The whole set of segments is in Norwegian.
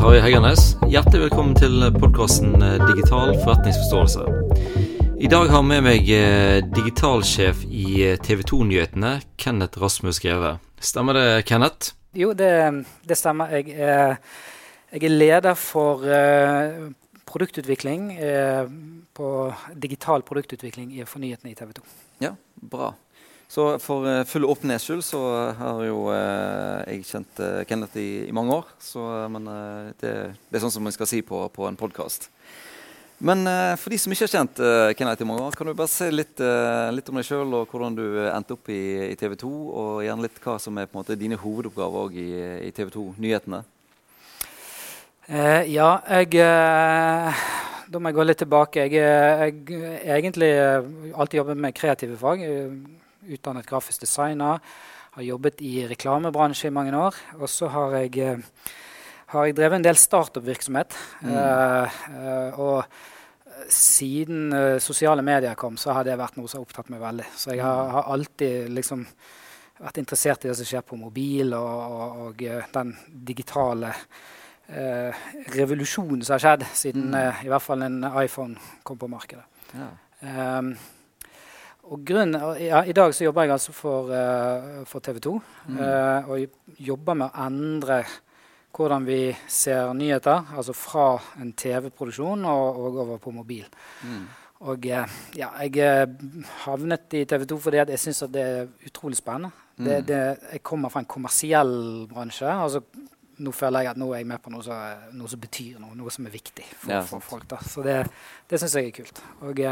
Tarjei Heggernes. Hjertelig velkommen til podkasten Digital forretningsforståelse. I dag har jeg med meg eh, digitalsjef i eh, TV 2-nyhetene, Kenneth Rasmus Greve. Stemmer det, Kenneth? Jo, det, det stemmer. Jeg er, jeg er, leder for produktutvikling på digital produktutvikling i fornyhetene i TV 2. Ja, bra. Så for uh, full åpenhets skyld så har jo jeg kjent Kenneth i, i, mange år. Så, men det, det, er sånn som man skal si på, på en podkast. Men for de som ikke har kjent Kenneth i mange år, kan du bare si litt, litt om deg sjøl og hvordan du endte opp i, i, TV 2, og gjerne litt hva som er på en måte dine hovedoppgaver i, i, TV 2-nyhetene? ja, jeg Da må jeg gå litt tilbake. Jeg har egentlig alltid jobbet med kreative fag. Utdannet grafisk designer. Har jobbet i reklamebransje i mange år. Og så har jeg har jeg drevet en del startup-virksomhet. Mm. Uh, og siden uh, sosiale medier kom, så har det vært noe som har opptatt meg veldig. Så jeg har, har alltid liksom vært interessert i det som skjer på mobil, og, og, og den digitale uh, revolusjonen som har skjedd siden mm. i hvert fall en iPhone kom på markedet. Ja. Um, og grunnen, ja, I dag så jobber jeg altså for, for TV 2, mm. og jobber med å endre hvordan vi ser nyheter, altså fra en TV-produksjon og, og, over på mobil. Mm. Og uh, ja, jeg havnet i TV 2 fordi jeg syns det er utrolig spennende. Mm. Det, det, jeg kommer fra en kommersiell bransje. altså nå føler jeg at nå er jeg med på noe som, noe som betyr noe, noe som er viktig for, ja, for folk. Da. Så det, det syns jeg er kult. Og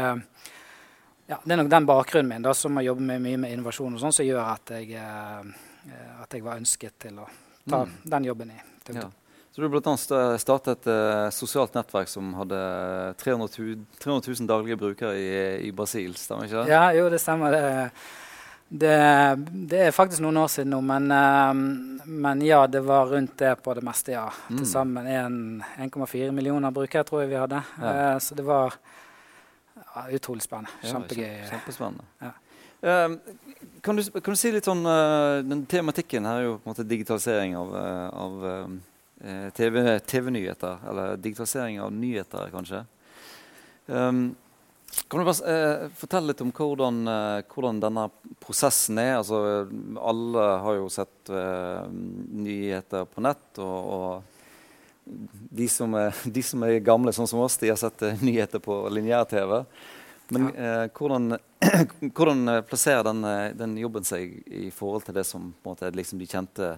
ja, Det er nok den bakgrunnen min da, som har jobbet med mye med innovasjon og sånn, som gjør at jeg, at jeg var ønsket til å ta mm. den jobben i ja. Så du bl.a. startet et uh, sosialt nettverk som hadde 300 000, 300 000 daglige brukere i, i, Brasil, stemmer ikke det? Ja, jo, det stemmer. Det, det, det er faktisk noen år siden nå, men, uh, men, ja, det var rundt det på det meste, ja. Mm. Til sammen 1,4 millioner brukere tror jeg vi hadde. Ja. Uh, så det var ja, utrolig spennende. Kjempegøy. Ja, kjempespennende. Ja. Um, kan, du, kan, du, si litt sånn uh, den Tematikken her er jo på en måte digitalisering av, uh, av uh, TV-nyheter. TV eller digitalisering av nyheter, kanskje. Um, kan du bare fortelle litt om hvordan, hvordan, denne prosessen er? Altså, alle har jo sett nyheter på nett. og, og de som, er, de som, er, gamle, sånn som oss, de har sett nyheter på lineær-TV. Men ja. eh, hvordan, hvordan, eh, plasserer den, eh, den, jobben seg i forhold til det som måte, liksom de kjente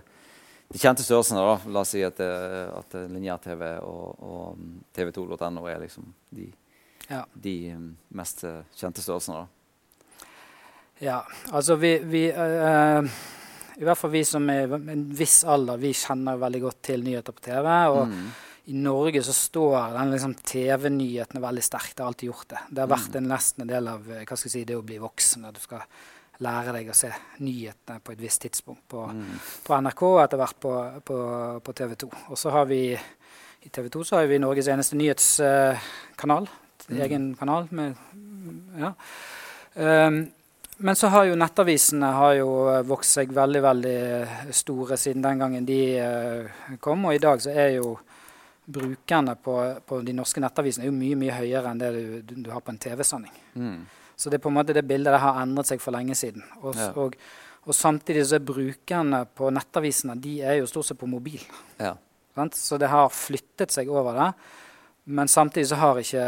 de kjente størrelsene? da, La oss si at, eh, at lineær-TV og, og tv2.no er liksom de, ja. de, mest kjente størrelsene. da. Ja, altså vi, vi uh, I hvert fall vi som er en viss alder, vi kjenner veldig godt til nyheter på TV. og mm i Norge så står den liksom TV-nyhetene veldig sterkt. Det har alltid gjort det. Det har vært en nesten en del av eh, hva skal jeg si, det å bli voksen. At du skal lære deg å se nyhetene på et visst tidspunkt på, mm. på NRK og etter hvert på, på, på, TV 2. Og så har vi i TV 2 så har vi Norges eneste nyhetskanal. Uh, mm. Egen kanal med ja. Um, men så har jo nettavisene har jo vokst seg veldig veldig store siden den gangen de uh, kom. Og i dag så er jo brukerne på, på, de norske nettavisene er jo mye mye høyere enn det du, du, du har på en TV-sending. Mm. Så det er på en måte det bildet det har endret seg for lenge siden. Og, ja. og, og, samtidig så er brukerne på nettavisene de er jo stort sett på mobil. Ja. Så det har flyttet seg over det. Men samtidig så har ikke,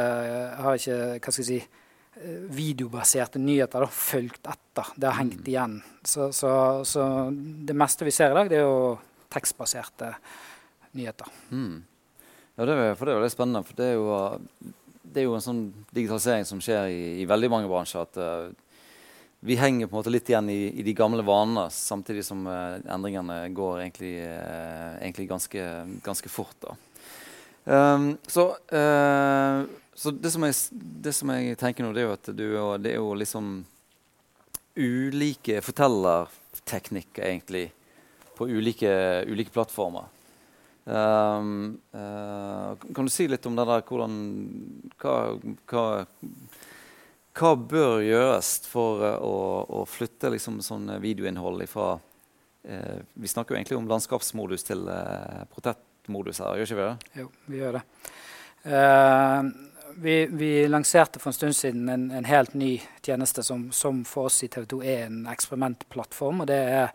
har ikke hva skal jeg si, eh, videobaserte nyheter da, fulgt etter. Det har hengt mm. igjen. Så, så, så, det meste vi ser i dag, det er jo tekstbaserte nyheter. Mm. Ja, det er, for det er veldig spennende. For det er jo, det er jo en sånn digitalisering som skjer i, i veldig mange bransjer. at uh, vi henger på en måte litt igjen i, i de gamle vanene, samtidig som uh, endringene går egentlig, uh, egentlig ganske, ganske, fort. da. Um, så, så det, som jeg, det, som jeg, tenker nå, det er jo at du, det er jo liksom ulike fortellerteknikker, egentlig, på ulike, ulike plattformer. Um, uh, kan du si litt om det der hvordan hva, hva, hva bør gjøres for uh, å, å, flytte liksom, sånn videoinnhold fra uh, Vi snakker jo egentlig om landskapsmodus til eksperimentmodus her, gjør ikke vi det? Jo, vi gjør det. Uh, vi, vi, lanserte for en stund siden en, en helt ny tjeneste som, som, for oss i TV 2 er en eksperimentplattform. og det er,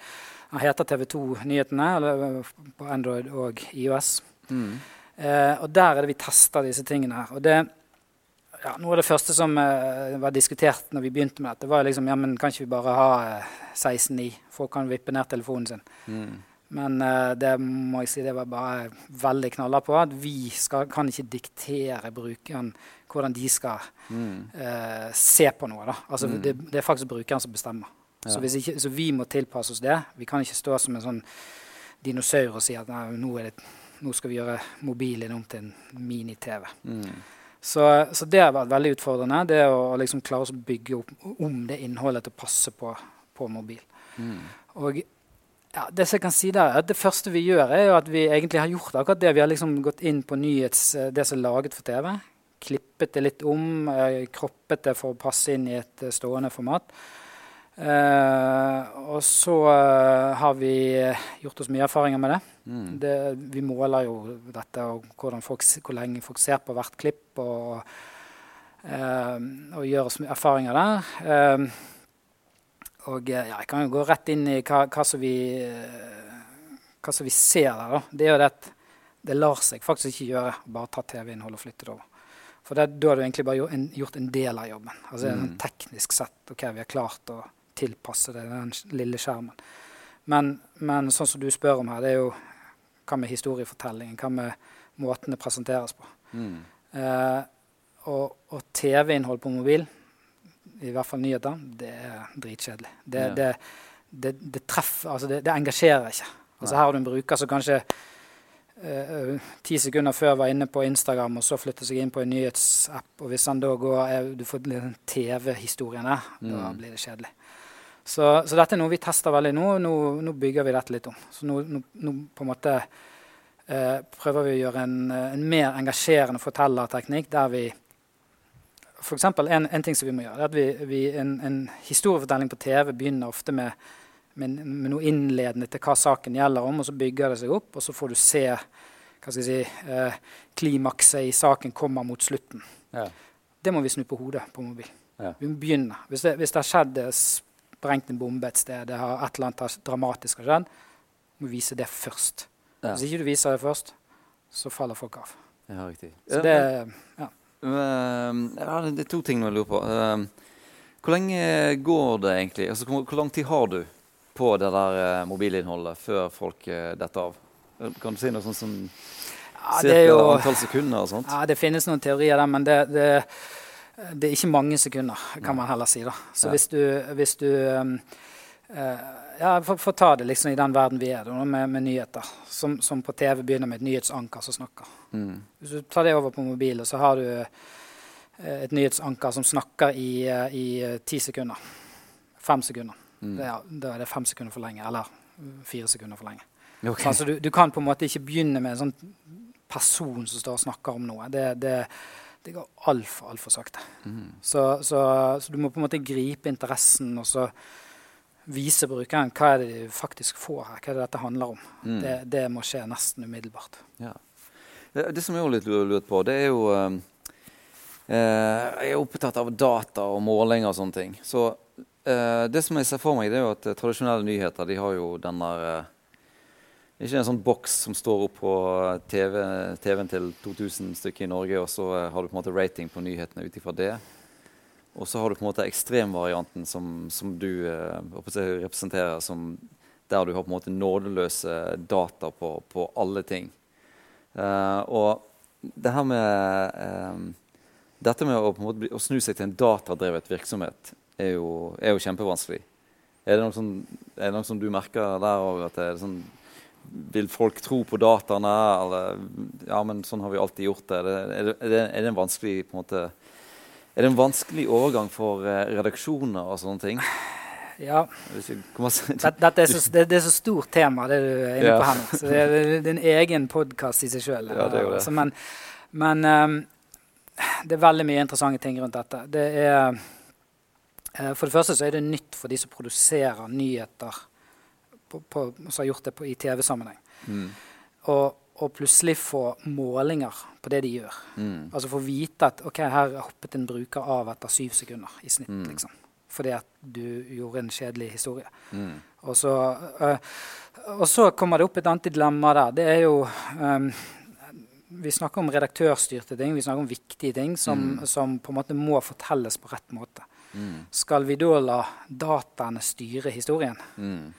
Den heter TV2 Nyhetene eller på Android og IOS. Mm. Uh, og Der er det vi tester disse tingene. her. Og det, ja, Noe av det første som uh, var diskutert når vi begynte med dette, var liksom, ja, men kan ikke vi bare ha 16.9? Folk kan vippe ned telefonen sin. Mm. Men uh, det må jeg si det var bare veldig knalla på. At vi skal, kan ikke diktere brukeren hvordan de skal mm. uh, se på noe. Altså, mm. det, det, er faktisk brukeren som bestemmer. Ja. Så, ikke, så, vi må tilpasse oss det. Vi kan ikke stå som en sånn dinosaur og si at nå, det, nå, skal vi gjøre mobilen om til en mini-TV. Mm. Så, så, det har vært veldig utfordrende. Det å liksom klare å bygge opp om det innholdet til å passe på, på mobil. Mm. Og ja, det som jeg kan si der, det første vi gjør, er jo at vi egentlig har gjort akkurat det. Vi har liksom gått inn på nyhets, eh, det som er laget for TV. Klippet det litt om, eh, kroppet det for å passe inn i et eh, stående format. Uh, og så har vi gjort oss mye erfaringer med det. Mm. det. Vi måler jo dette og folk, hvor lenge folk ser på hvert klipp, og, uh, og gjør oss erfaringer der. Og eh, ja, jeg kan jo gå rett inn i hva, hva, som, vi, eh, hva som vi ser der. Da. Det er jo det at det lar seg faktisk ikke gjøre bare ta TV-innhold og flytte det over. For det, da har du egentlig bare gjort en, gjort en del av jobben. Altså mm. Teknisk sett ok, vi har klart å tilpasse det den lille skjermen. Men, men, sånn som du spør om her, det er jo hva med historiefortellingen? Hva med måten det presenteres på? Mm. Eh, og, og TV-innhold på mobil i hvert fall nyheter, det er dritkjedelig. Det, ja. det, det, det treffer Altså, det, engasjerer ikke. Altså, her har du en bruker som kanskje uh, ti sekunder før var inne på Instagram, og så flytter seg inn på en nyhetsapp. Og hvis han da går er, Du får TV-historien der, mm. da blir det kjedelig. Så, så, dette er noe vi tester veldig nå. Nå, nå bygger vi dette litt om. Så nå, nå, nå på en måte uh, prøver vi å gjøre en, en mer engasjerende fortellerteknikk der vi for eksempel, en, en, ting som vi må gjøre, er at vi, vi, en, en, historiefortelling på TV begynner ofte med, med, med, noe innledende til hva saken gjelder om, og så bygger det seg opp, og så får du se hva skal jeg si, eh, klimakset i saken kommer mot slutten. Ja. Det må vi snu på hodet på mobil. Ja. Vi må begynne. Hvis det, hvis det har skjedd sprengt en bombe et sted, det har et eller annet dramatisk har skjedd, må vi vise det først. Ja. Hvis ikke du viser det først, så faller folk av. Ja, riktig. Så det, ja. Uh, ja, det er to ting jeg lurer på. Uh, hvor lenge går det egentlig? Altså, hvor, lang tid har du på det der uh, mobilinnholdet før folk uh, detter av? Kan du si noe sånt som ja, cirka antall sekunder og sånt? Ja, Det finnes noen teorier der, men det, det, det er ikke mange sekunder, kan man heller si. da. Så ja. hvis du, hvis du um, ja, for, for, ta det liksom i den verden vi er da, med, med nyheter. Som, som, på TV begynner med et nyhetsanker som snakker. Mm. Hvis du tar det over på mobilen, så har du eh, et nyhetsanker som snakker i, eh, i eh, ti sekunder. Fem sekunder. Mm. Det er, da er det fem sekunder for lenge. Eller fire sekunder for lenge. Okay. Altså, du, du, kan på en måte ikke begynne med en sånn person som står og snakker om noe. Det, det, det går altfor, altfor sakte. Mm. Så, så, så, du må på en måte gripe interessen og så vise brukeren hva er det de faktisk får her. Hva er det dette handler om. Mm. Det, det, må skje nesten umiddelbart. Ja. Det, det som jeg også litt lurt på, det er jo eh, eh, Jeg er opptatt av data og måling og sånne ting. Så eh, det som jeg ser for meg, det er jo at eh, tradisjonelle nyheter de har jo den der eh, Ikke en sånn boks som står opp på TV-en TV til 2000 stykker i Norge, og så eh, har du på en måte rating på nyhetene ut ifra det. Og så har du på en måte ekstremvarianten som, som du representerer, som, der du har på en måte nådeløse data på, på alle ting. Eh, og det her med eh, Dette med å, måte, å, snu seg til en datadrevet virksomhet er jo, er jo kjempevanskelig. Er det, noe som, er det noe som du merker der òg? Sånn Vil folk tro på dataene? Eller Ja, men sånn har vi alltid gjort det, er det, er det en vanskelig på en måte, er det en vanskelig overgang for uh, redaksjoner og sånne ting? Ja. Dette er så, det, det, er så stort tema, det du er inne på her nå. Så det er, en egen podkast i seg sjøl. Ja, altså, men, men um, det er veldig mye interessante ting rundt dette. Det er, uh, for det første så er det nytt for de som produserer nyheter, på, på, som har gjort det på, i TV-sammenheng. Mm. Og, og plutselig få målinger på det de gjør. Mm. Altså få vite at ok, her hoppet en bruker av etter syv sekunder i snitt. Mm. liksom. Fordi at du gjorde en kjedelig historie. Mm. Og så, øh, og så kommer det opp et annet dilemma der. Det er jo um, Vi snakker om redaktørstyrte ting, vi snakker om viktige ting som, Mm. som på en måte må fortelles på rett måte. Mm. Skal vi da la dataene styre historien? Mm.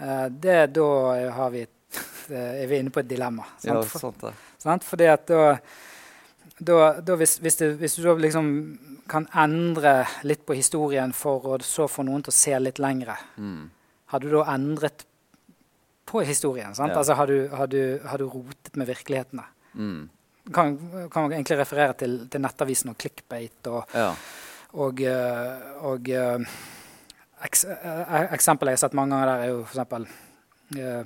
Eh, det Da har vi et, er vi inne på et dilemma. Sant? For- sant det. Sant? Fordi at da, da, da hvis, hvis, det, hvis du da liksom kan endre litt på historien for å så få noen til å se litt lengre, Mm. har du da endret på historien? Sant? Ja. Altså har du, har, du, har du rotet med virkelighetene? Mm. Kan, kan man egentlig referere til, til Nettavisen og clickbait og, Ja. og, og, og eh, eks, eh, Eksempler jeg har sett mange ganger der, er jo f.eks. Uh,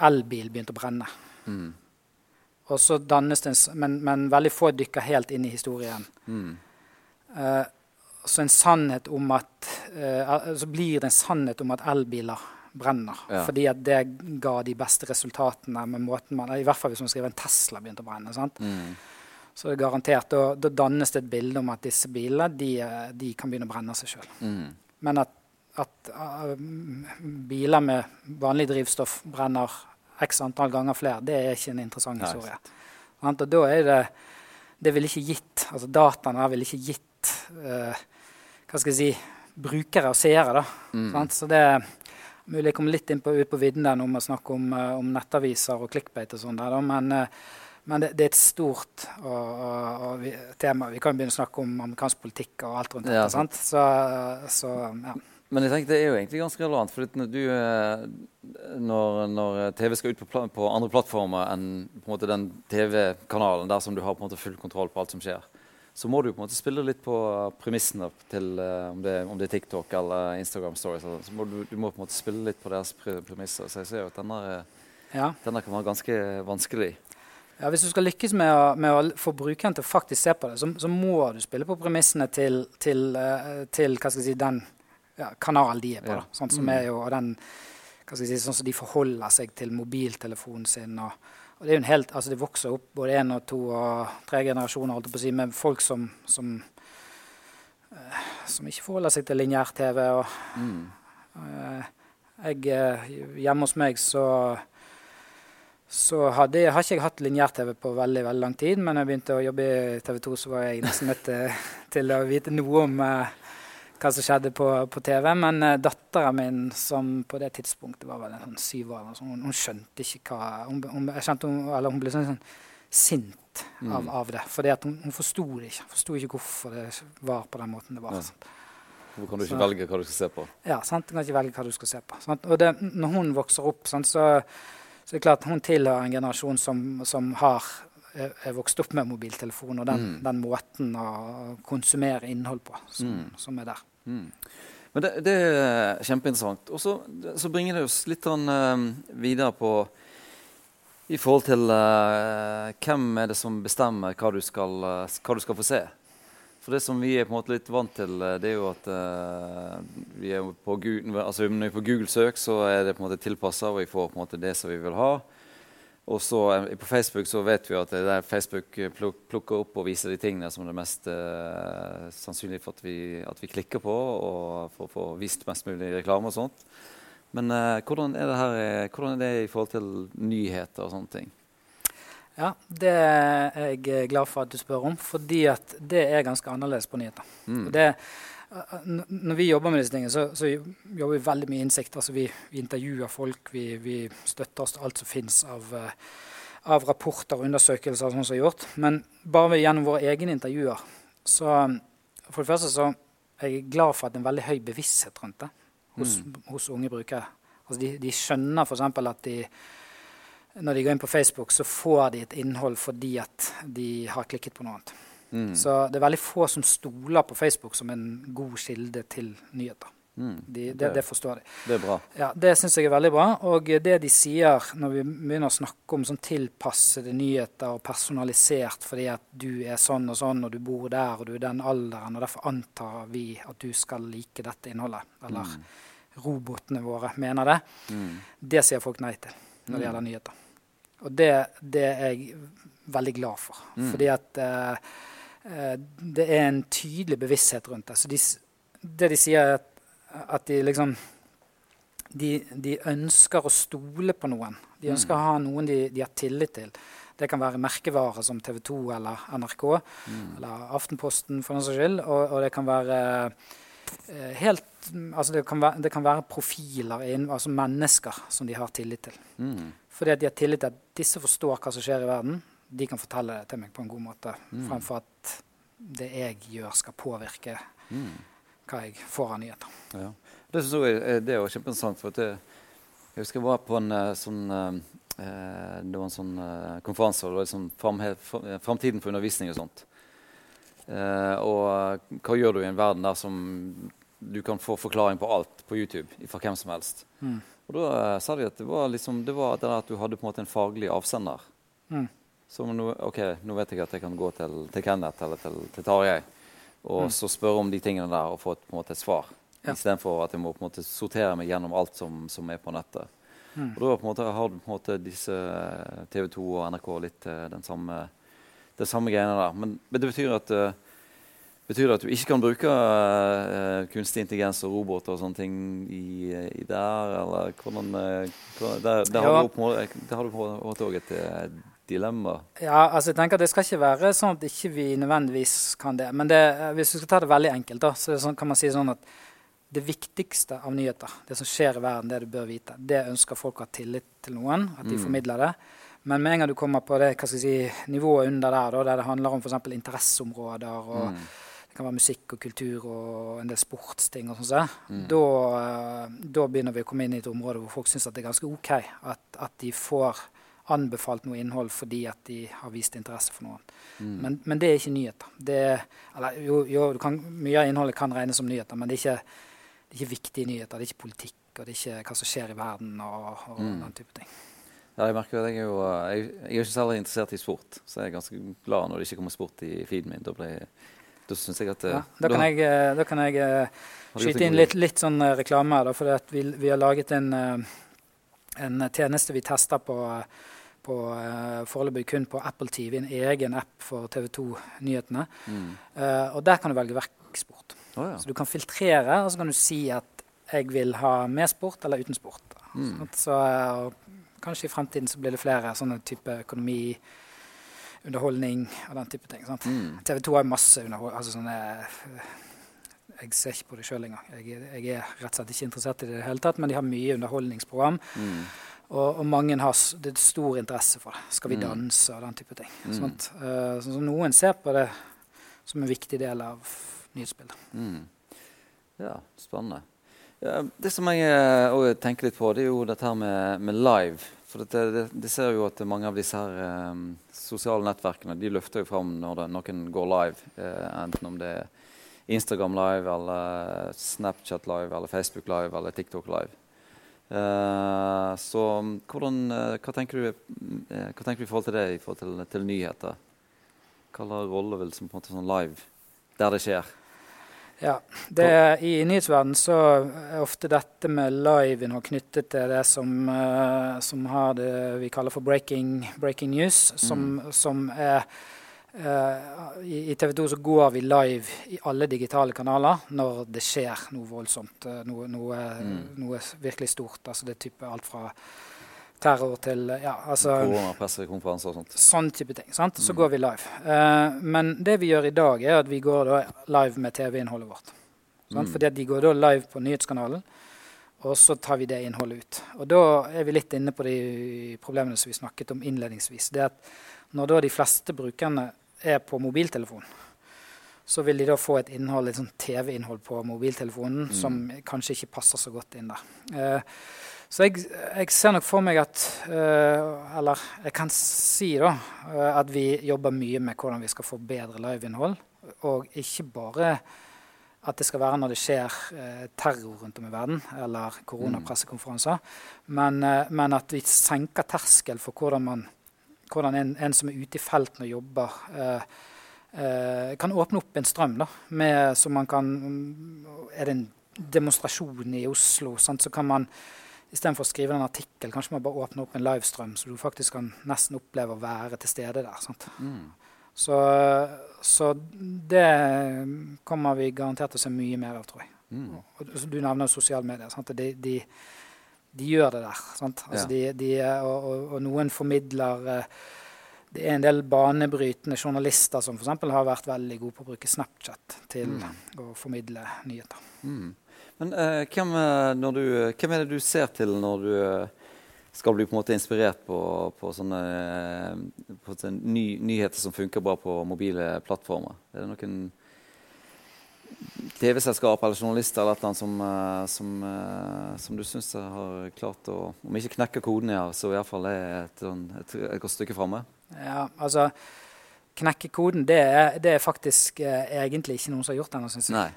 elbil begynte å brenne. Mm. Og så dannes det en, men, men veldig få dykker helt inn i historien. Mm. Uh, så en sannhet om at uh, Så blir det en sannhet om at elbiler brenner. Ja. Fordi at det ga de beste resultatene med måten man I hvert fall hvis man skriver en Tesla begynte å brenne. sant? Mm. Så det er garantert, da, da dannes det et bilde om at disse bilene de, eh, de kan begynne å brenne seg sjøl. Mm. Men at, at uh, biler med vanlig drivstoff brenner x antall ganger flere, det er ikke en interessant Nei, historie. Sant? Og da er det Det ville ikke gitt altså Dataene her ville ikke gitt uh, hva skal jeg si, brukere og seere. da. Mm. Sant? Så det er mulig jeg kommer litt inn på, ut på vidden der når vi snakker om, uh, om nettaviser og clickbait og sånn. der da, Men, men det, det er et stort og, og, og vi, tema. Vi kan begynne å snakke om amerikansk politikk og alt rundt Ja, dette. sant? Så, så ja. Men jeg tenker det er jo egentlig ganske relevant. For når, du, eh, når, når TV skal ut på, på andre plattformer enn på en den TV-kanalen der som du har full kontroll på alt som skjer, så må du på en måte spille litt på premissene til eh, om, det, om det er TikTok eller Instagram Stories. Så må du, du må på en måte spille litt på deres premisser. Så jeg ser jo at denne, Ja. denne kan være ganske vanskelig. ja, Hvis du skal lykkes med å, med å få brukeren til å faktisk se på det, så, så må du spille på premissene til, til, eh, til hva skal jeg si, den ja, kanal de er på. Da, sånn som Mm. er jo, den, hva skal jeg si, sånn som de forholder seg til mobiltelefonen sin. Og, og det helt, altså det vokser opp både én og to og tre generasjoner holdt på å si, med folk som, som, eh, som ikke forholder seg til lineær-TV. og Mm. Eh, eh, hjemme hos meg så, så hadde, jeg- har ikke jeg hatt lineær-TV på veldig veldig lang tid. Men da jeg begynte å jobbe i TV 2, så var jeg nesten nødt til, til å vite noe om eh, hva som skjedde på, på TV. Men uh, dattera min, som på det tidspunktet var vel en sånn syv år, sånn, hun, hun skjønte ikke hva hun, hun, hun, hun ble sånn, sånn sint av, Mm. av det. Fordi hun, hun forsto det ikke. Forsto ikke hvorfor det var på den måten det var. Ja. Hvorfor kan du ikke Så- velge hva du skal se på? Ja, sant? Du kan ikke velge hva du skal se på. Sant? Og det, når hun vokser opp, sant, så, så er det klart hun tilhører en generasjon som, som har er, er vokst opp med mobiltelefon og den, Mm. den måten å konsumere innhold på som, Mm. som er der. Mm. Men det, det er kjempeinteressant. Og så, bringer det oss litt sånn uh, videre på i forhold til uh, hvem er det som bestemmer hva du, skal, uh, hva du skal få se. For det som vi er på en måte litt vant til, det er jo at vi er på Google, altså når vi er på Google-søk, så er det på en måte tilpassa, og vi får på en måte det som vi vil ha. Og så eh, På Facebook så vet vi at det er der Facebook eh, plukker opp og viser de tingene som er det mest eh, sannsynlig for at vi, at vi klikker på, og for å få vist mest mulig reklame og sånt. Men eh, hvordan, er det her, eh, hvordan er det i forhold til nyheter og sånne ting? Ja, det er jeg glad for at du spør om, fordi det er ganske annerledes på nyheter. Mm. Det, når vi jobber med disse tingene, så, så jobber vi veldig mye innsikt. Altså vi, vi intervjuer folk, vi, vi støtter oss til alt som finnes av, uh, av rapporter og undersøkelser. og som er gjort. Men bare gjennom våre egne intervjuer så For det første så er jeg glad for at det er en veldig høy bevissthet rundt det hos, hos unge brukere. Altså de, de skjønner f.eks. at de når de går inn på Facebook, så får de et innhold fordi at de har klikket på noe annet. Mm. Så det er veldig få som stoler på Facebook som en god kilde til nyheter. Mm. De, det, det forstår de. Det er bra. Ja, Det syns jeg er veldig bra. Og det de sier når vi begynner å snakke om sånn tilpassede nyheter og personalisert fordi at du er sånn og sånn, og du bor der og du er den alderen, og derfor antar vi at du skal like dette innholdet, eller Mm. robotene våre mener det, Mm. det sier folk nei til når det Mm. gjelder nyheter. Og det, det er jeg veldig glad for. Mm. Fordi at eh, eh, det er en tydelig bevissthet rundt det. Så de, det de sier, er at, at de liksom de, de ønsker å stole på noen. De Mm. ønsker å ha noen de, de har tillit til. Det kan være merkevarer som TV 2 eller NRK Mm. eller Aftenposten for noen skyld. Og, og det kan være eh, helt Altså det kan være, det kan være profiler, altså mennesker, som de har tillit til. Mm. Fordi at de har tillit til at disse forstår hva som skjer i verden. De kan fortelle det til meg på en god måte, Mm. fremfor at det jeg gjør, skal påvirke Mm. hva jeg får av nyheter. Ja. Det synes jeg er- det er jo kjempeinteressant. for at jeg, Jeg husker jeg var på en eh, sånn eh, Det var en sånn eh, konferanse. var liksom eh, Framtiden for undervisning og sånt. Eh, og eh, hva gjør du i en verden der som du kan få forklaring på alt på YouTube fra hvem som helst? Mm. Og da eh, sa de at det var liksom det var at du hadde på en måte en faglig avsender. Mm. Så nå, ok, nå vet jeg at jeg kan gå til, til Kenneth eller til, til Tarjei og Mm. så spørre om de tingene der og få et, på en måte et svar. Ja. Istedenfor at jeg må på en måte sortere meg gjennom alt som, som er på nettet. Mm. Og da på en måte har du på en måte disse TV 2 og NRK litt eh, den samme, det samme greiene der. Men, det betyr at eh, Betyr det at du ikke kan bruke uh, kunstig intelligens og roboter og sånne ting i, i der, eller hvordan uh, hvordan Der, der Ja. har du en måte- der har du på en måte òg et eh, dilemma. Ja, altså jeg tenker at Det skal ikke være sånn at ikke vi nødvendigvis kan det. Men det, eh, hvis vi skal ta det veldig enkelt, da, så sånn, kan man si sånn at det viktigste av nyheter, det som skjer i verden, det du bør vite, det ønsker folk å ha tillit til noen, at de Mm. formidler det. Men med en gang du kommer på det si, nivået under der, da, der det handler om f.eks. interesseområder og Mm. det kan være musikk og kultur og en del sportsting og sånn, så, Mm. da, eh, da begynner vi å komme inn i et område hvor folk syns det er ganske OK at, at de får anbefalt noe innhold fordi at de har vist interesse for noen. Mm. Men, men det er ikke nyheter. Det, er- eller, jo, jo du kan, mye av innholdet kan regnes som nyheter, men det er ikke, det er ikke viktige nyheter. Det er ikke politikk, og det er ikke hva som skjer i verden og, og Mm. den type ting. Ja, jeg merker at jeg er jo eh, jeg, jeg er ikke særlig interessert i sport, så jeg er ganske glad når det ikke kommer sport i feeden min. Da, blir da syns jeg at eh, Ja, da, kan jeg, eh, da kan jeg eh, skyte inn litt, litt sånn eh, reklame her. da, For at vi, vi har laget en, eh, en tjeneste vi tester på, eh, på eh, foreløpig kun på Apple TV, en egen app for TV 2-nyhetene. Mm. Uh, og der kan du velge vekk sport. Oh, ja. Så du kan filtrere, og så kan du si at jeg vil ha med sport eller uten sport. Mm. Sant? Så kanskje i fremtiden så blir det flere sånne type økonomi, underholdning og den type ting. Mm. TV 2 har masse underhold... Altså sånne eh, Jeg ser ikke på det sjøl engang. Jeg, jeg er rett og slett ikke interessert i det i det hele tatt, men de har mye underholdningsprogram. Mm. Og, og mange har det er stor interesse for det. Skal vi Mm. danse og den type ting. Mm. Eh, så, så noen ser på det som en viktig del av nyhetsbildet. Mm. Ja, spennende. Ja, det som jeg òg tenker litt på, det er jo dette her med, med live. For det, det, det ser jo at mange av disse her um, sosiale nettverkene de løfter jo fram når det, noen går live. Eh, enten om det er Instagram live, eller Snapchat live, eller Facebook live, eller TikTok live. Eh, så hvordan, eh, hva, tenker du, eh, hva tenker du i forhold til det i forhold til, til nyheter? Hva slags rolle vil som på en måte sånn live der det skjer? Ja, det, I nyhetsverdenen så er ofte dette med liveinnhold knyttet til det som, som har det vi kaller for breaking, breaking news. Som, som er I i TV 2 så går vi live i alle digitale kanaler når det skjer noe voldsomt. eh, Noe, noe, Mm. noe virkelig stort. Altså det er type alt fra terror til ja, altså, Koronapressekonferanser og sånt. Sånn type ting. sant? Så Mm. går vi live. Uh, men det vi gjør i dag, er at vi går da live med TV-innholdet vårt. Mm. Fordi at de går da live på nyhetskanalen, og så tar vi det innholdet ut. Og da er vi litt inne på de problemene som vi snakket om innledningsvis. Det at når da de fleste brukerne er på mobiltelefon, så vil de da få et innhold, et sånt TV-innhold på mobiltelefonen Mm. som kanskje ikke passer så godt inn der. Eh, så jeg, jeg ser nok for meg at eh, Eller jeg kan si da eh, at vi jobber mye med hvordan vi skal få bedre liveinnhold. Og ikke bare at det skal være når det skjer eh, terror rundt om i verden, eller koronapressekonferanser, men, eh, men at vi senker terskel for hvordan, man, hvordan en, en som er ute i felten og jobber, eh, eh, kan åpne opp en strøm. da, med, så man kan Er det en demonstrasjon i Oslo, sant, så kan man Istedenfor å skrive en artikkel, kanskje man bare åpner opp en livestrøm, så du faktisk kan nesten oppleve å være til stede der. Mm. Så, så, det kommer vi garantert til å se mye mer av, tror jeg. Mm. Du nevner sosiale medier. De, de, de, gjør det der. Altså, ja. de, og, og, og, noen formidler uh, det er en del banebrytende journalister som f.eks. har vært veldig gode på å bruke Snapchat til mm. å formidle nyheter. Mm. Men uh, hvem, du, hvem, er det du ser til når du skal bli på en måte inspirert på, på sånne, på sånne ny, nyheter som funker bra på mobile plattformer? Er det noen TV-selskap eller journalister eller noe som, som, som, du syns har klart å Om ikke knekke koden her, så iallfall er et, sånn, et, et, godt stykke framme? Ja, altså Knekke koden, det er, det er faktisk egentlig ikke noen som har gjort ennå, syns jeg.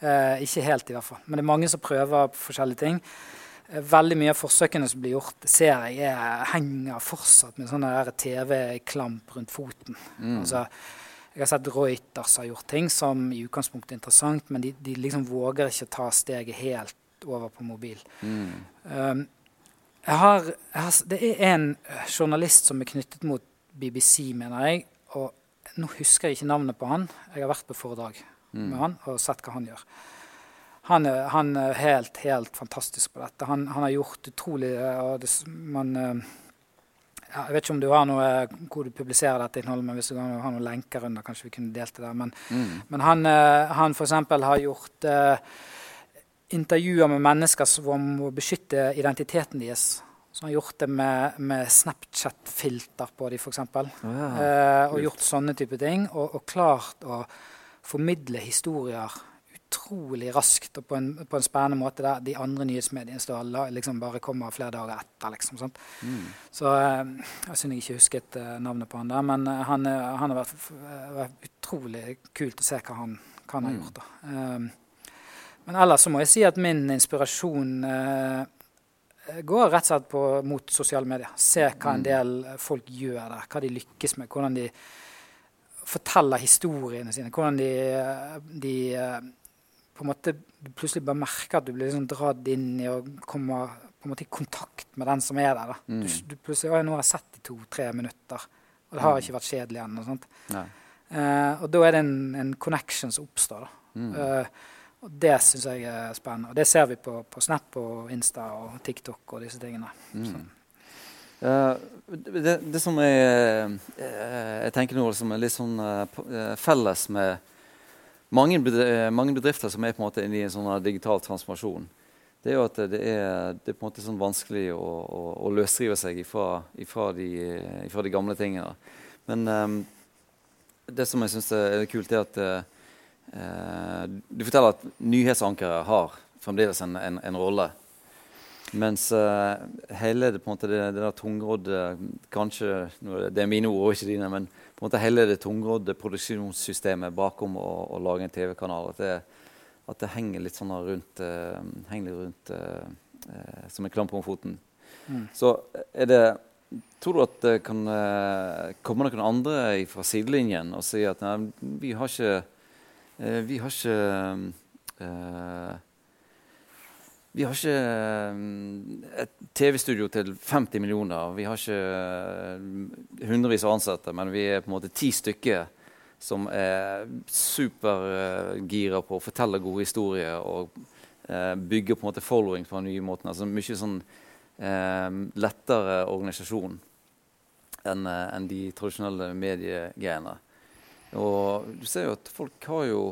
Eh, ikke helt, i hvert fall. Men det er mange som prøver forskjellige ting. Eh, veldig mye av forsøkene som blir gjort, ser jeg er, henger fortsatt med sånn TV-klamp rundt foten. Mm. Altså, jeg har sett Reuters har gjort ting som i utgangspunktet er interessant, men de, de liksom våger ikke ta steget helt over på mobil. Mm. Um, jeg har, jeg har, det er en journalist som er knyttet mot BBC, mener jeg. og Nå husker jeg ikke navnet på han. Jeg har vært på foredrag mm. med han og sett hva han gjør. Han er, han er helt, helt fantastisk på dette. Han, han har gjort utrolig og det, man, eh, ja, Jeg vet ikke om du har noe hvor du publiserer dette innholdet, men hvis du har noen lenker under, kanskje vi kunne delt det der. Men, mm. men han, eh, han f.eks. har gjort uh, intervjuer med mennesker som må beskytte identiteten deres. Så han har gjort det med, med Snapchat-filter på dem, f.eks. Oh, ja. uh, og gjort sånne type ting. Og, og klart å formidle historier utrolig raskt og på en, på en, spennende måte der de andre nyhetsmediene står, liksom bare kommer flere dager etter. Liksom, mm. Så eh, jeg synes jeg ikke husket uh, navnet på han der, men uh, han, uh, han, har vært, vært, utrolig kult å se hva han, hva han har mm. gjort. Um, men ellers så må jeg si at min inspirasjon går rett og slett på, mot sosiale medier. Se hva en mm. del folk gjør der, hva de lykkes med. hvordan de forteller historiene sine. Hvordan de, de på en måte plutselig bare merker at du blir liksom dratt inn i å komme på en måte i kontakt med den som er der. Mm. Du, du, plutselig, å, 'Nå har jeg sett i to-tre minutter, og det har mm. ikke vært kjedelig ennå.' Uh, og da er det en, en connection som oppstår. Mm. Uh, og det syns jeg er spennende. Og det ser vi på, på, Snap og Insta og TikTok og disse tingene. Mm. Uh, det, det, som jeg, jeg tenker nå som er litt sånn felles med bedrifter, mange bedrifter, som er på en måte inne i en sånn digital transformasjon, det er jo at det er, det er på en måte sånn vanskelig å, å, å løsrive seg ifra, ifra, de, ifra, de, gamle tingene. Men um, det som jeg syns er kult, er at du forteller at nyhetsankere har fremdeles en, en, en rolle. Mens uh, hele det, på en måte, det, det der tungrodde Kanskje det er mine ord ikke dine, men på en måte hele det tungrodde produksjonssystemet bakom å, å lage en TV-kanal at, at, det henger litt sånn rundt, uh, henger litt rundt uh, som en klamp om foten. Mm. Så er det Tror du at det kan komme noen andre fra sidelinjen og si at nei, vi har ikke Vi har ikke vi har ikke eh, et TV-studio til 50 millioner. Vi har ikke eh, hundrevis av ansatte, men vi er på en måte ti stykker som er supergira på å fortelle gode historier og eh, bygge på en måte following på den nye måten. Altså Mye sånn eh, lettere organisasjon enn en de tradisjonelle mediegreiene. Og du ser jo at folk har jo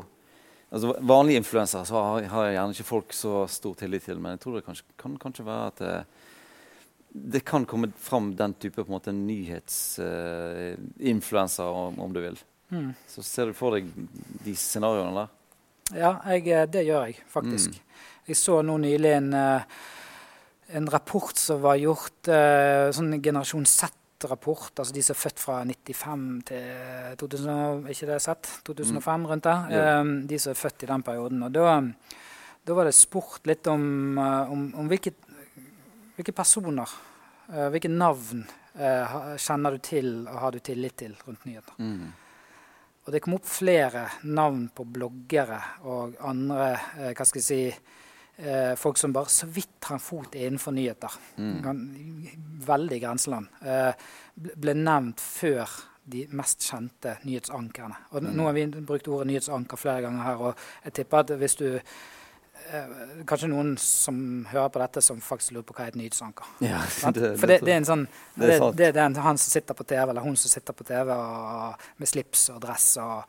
Altså, vanlige influensere har, har gjerne ikke folk så stor tillit til, men jeg tror det kanskje, kan kanskje være at det, det, kan komme fram den type på en måte nyhetsinfluenser, uh, om, om, du vil. Mm. Så ser du for deg de scenarioene der? Ja, jeg, eh, det gjør jeg faktisk. Mm. Jeg så nå nylig en, uh, en rapport som var gjort, uh, sånn generasjon Z rapport, altså de som er født fra 95 til 2000, ikke det sett? 2005, rundt der. Ja. Um, de som er født i den perioden. Og da, da var det spurt litt om, uh, om, om hvilke, hvilke, personer, uh, hvilke navn uh, kjenner du til og har du tillit til rundt nyheter. Mm. Og det kom opp flere navn på bloggere og andre hva skal jeg si, eh, folk som bare så vidt har en fot innenfor nyheter. Mm. Veldig grenseland. Eh, ble- nevnt før de mest kjente nyhetsankerne. Og Mm. Nå har vi brukt ordet nyhetsanker flere ganger her, og jeg tipper at hvis du eh, Kanskje noen som hører på dette, som faktisk lurer på hva er et nyhetsanker. Ja, det- For det, det er en sånn det det, det er den, han som sitter på TV, eller hun som sitter på TV og, med slips og dress og,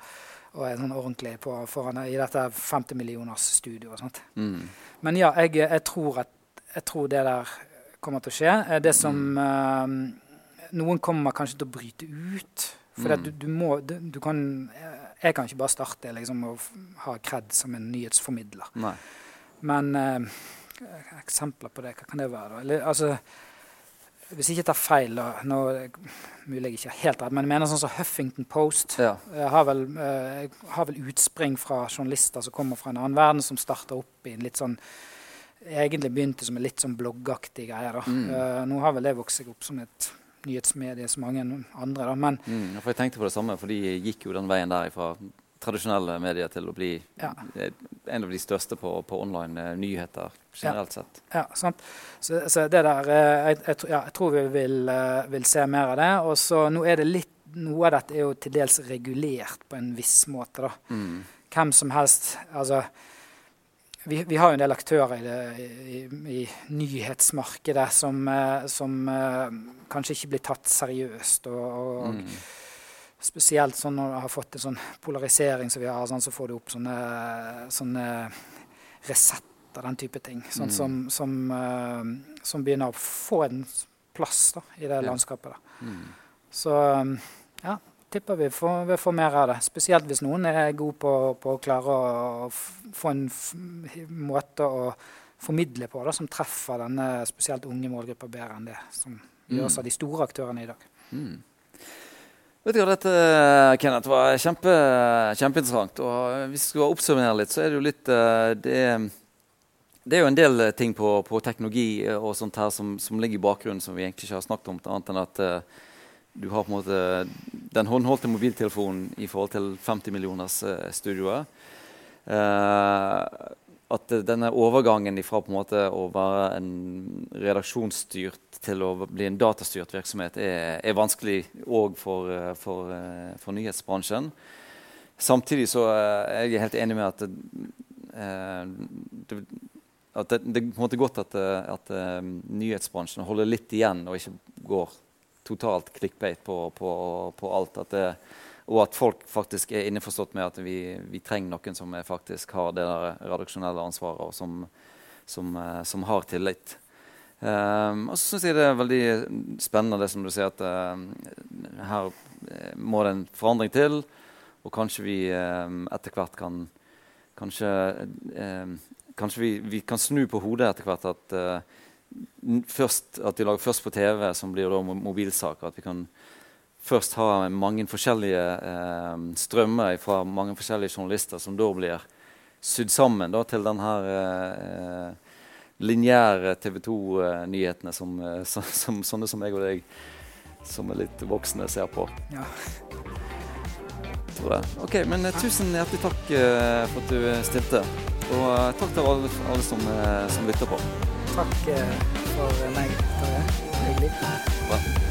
og er sånn ordentlig på, foran i dette 50 millioners studio. og sånt. Mm. Men ja, jeg, jeg, tror at, jeg tror det der kommer til å skje. Eh, Det som eh, Noen kommer kanskje til å bryte ut. For Mm. du, du må du, du kan eh, Jeg kan ikke bare starte liksom, og ha kred som en nyhetsformidler. Nei. Men uh, eksempler på det, hva kan det være? da? Eller, altså, hvis jeg ikke tar feil, nå mulig jeg ikke helt rett, men jeg mener sånn som Huffington Post Ja. eh, har, vel, eh, har vel utspring fra journalister som kommer fra en annen verden, som starter opp i en litt sånn Egentlig begynte som en litt sånn bloggaktig greie. da. Mm. Eh, nå har vel det vokst seg opp som et nyhetsmedie som mange andre, da. Men Mm, for jeg tenkte på det samme, for de gikk jo den veien der fra tradisjonelle medier til å bli Ja. eh, en av de største på, på online eh, nyheter generelt sett. Ja, sant. Så, så det der eh, jeg, jeg, ja, jeg tror vi vil, vil se mer av det. Og så nå er det litt Noe av dette er jo til dels regulert på en viss måte, da. Mm. Hvem som helst Altså vi, vi har jo en del aktører i, det, i, i nyhetsmarkedet som, som kanskje ikke blir tatt seriøst. Og, og Mm. Spesielt sånn når du har fått en sånn polarisering som vi har, sånn, så får du opp sånne, sånne resetter, den type ting. Sånn, Mm. som, som, uh, som begynner å få en plass da, i det Ja. landskapet. Da. Mm. Så um, ja, tipper vi får, vi får mer av det. Spesielt hvis noen er god på, på å klare å få en måte å formidle på da, som treffer denne spesielt unge målgruppa bedre enn det som gjøres Mm. av de store aktørene i dag. Mm. Vet du hva, dette Kenneth, var kjempe, kjempeinteressant. Og hvis vi skal oppsummere litt, så er det jo litt eh, Det det er jo en del eh, ting på, på teknologi eh, og sånt her som, som ligger i bakgrunnen som vi egentlig ikke har snakket om, annet enn at eh, du har på en måte den håndholdte mobiltelefonen i forhold til 50 millioners studioer. Eh, at denne overgangen fra å være en redaksjonsstyrt til å bli en datastyrt virksomhet er, er vanskelig òg for, eh, for, eh, for nyhetsbransjen. Samtidig så eh, er jeg helt enig med at det, at det, det er godt at, at nyhetsbransjen holder litt igjen og ikke går totalt clickbait på, på, på alt. At det, og at folk faktisk er innforstått med at vi, vi trenger noen som faktisk har det der redaksjonelle ansvaret, og som, som, eh, som har tillit. Um, og så syns jeg det er veldig spennende det som du sier, at uh, her eh, må det en forandring til. Og kanskje vi um, etter hvert kan Kanskje, um, kanskje vi, vi kan snu på hodet etter hvert at uh, først, at vi lager først på TV, som blir da mobilsaker. At vi kan først har mange forskjellige eh, strømmer fra mange forskjellige journalister, som da blir sydd sammen da, til den her eh, lineære TV 2-nyhetene som, eh, som, som sånne som jeg og deg, som er litt voksne, ser på. Ja. Det. Ok, men eh, Tusen hjertelig takk eh, for at du eh, stilte. Og eh, takk til alle, alle som, eh, som lytter på. Takk eh, for meg. Tarjei. Hyggelig. Bra.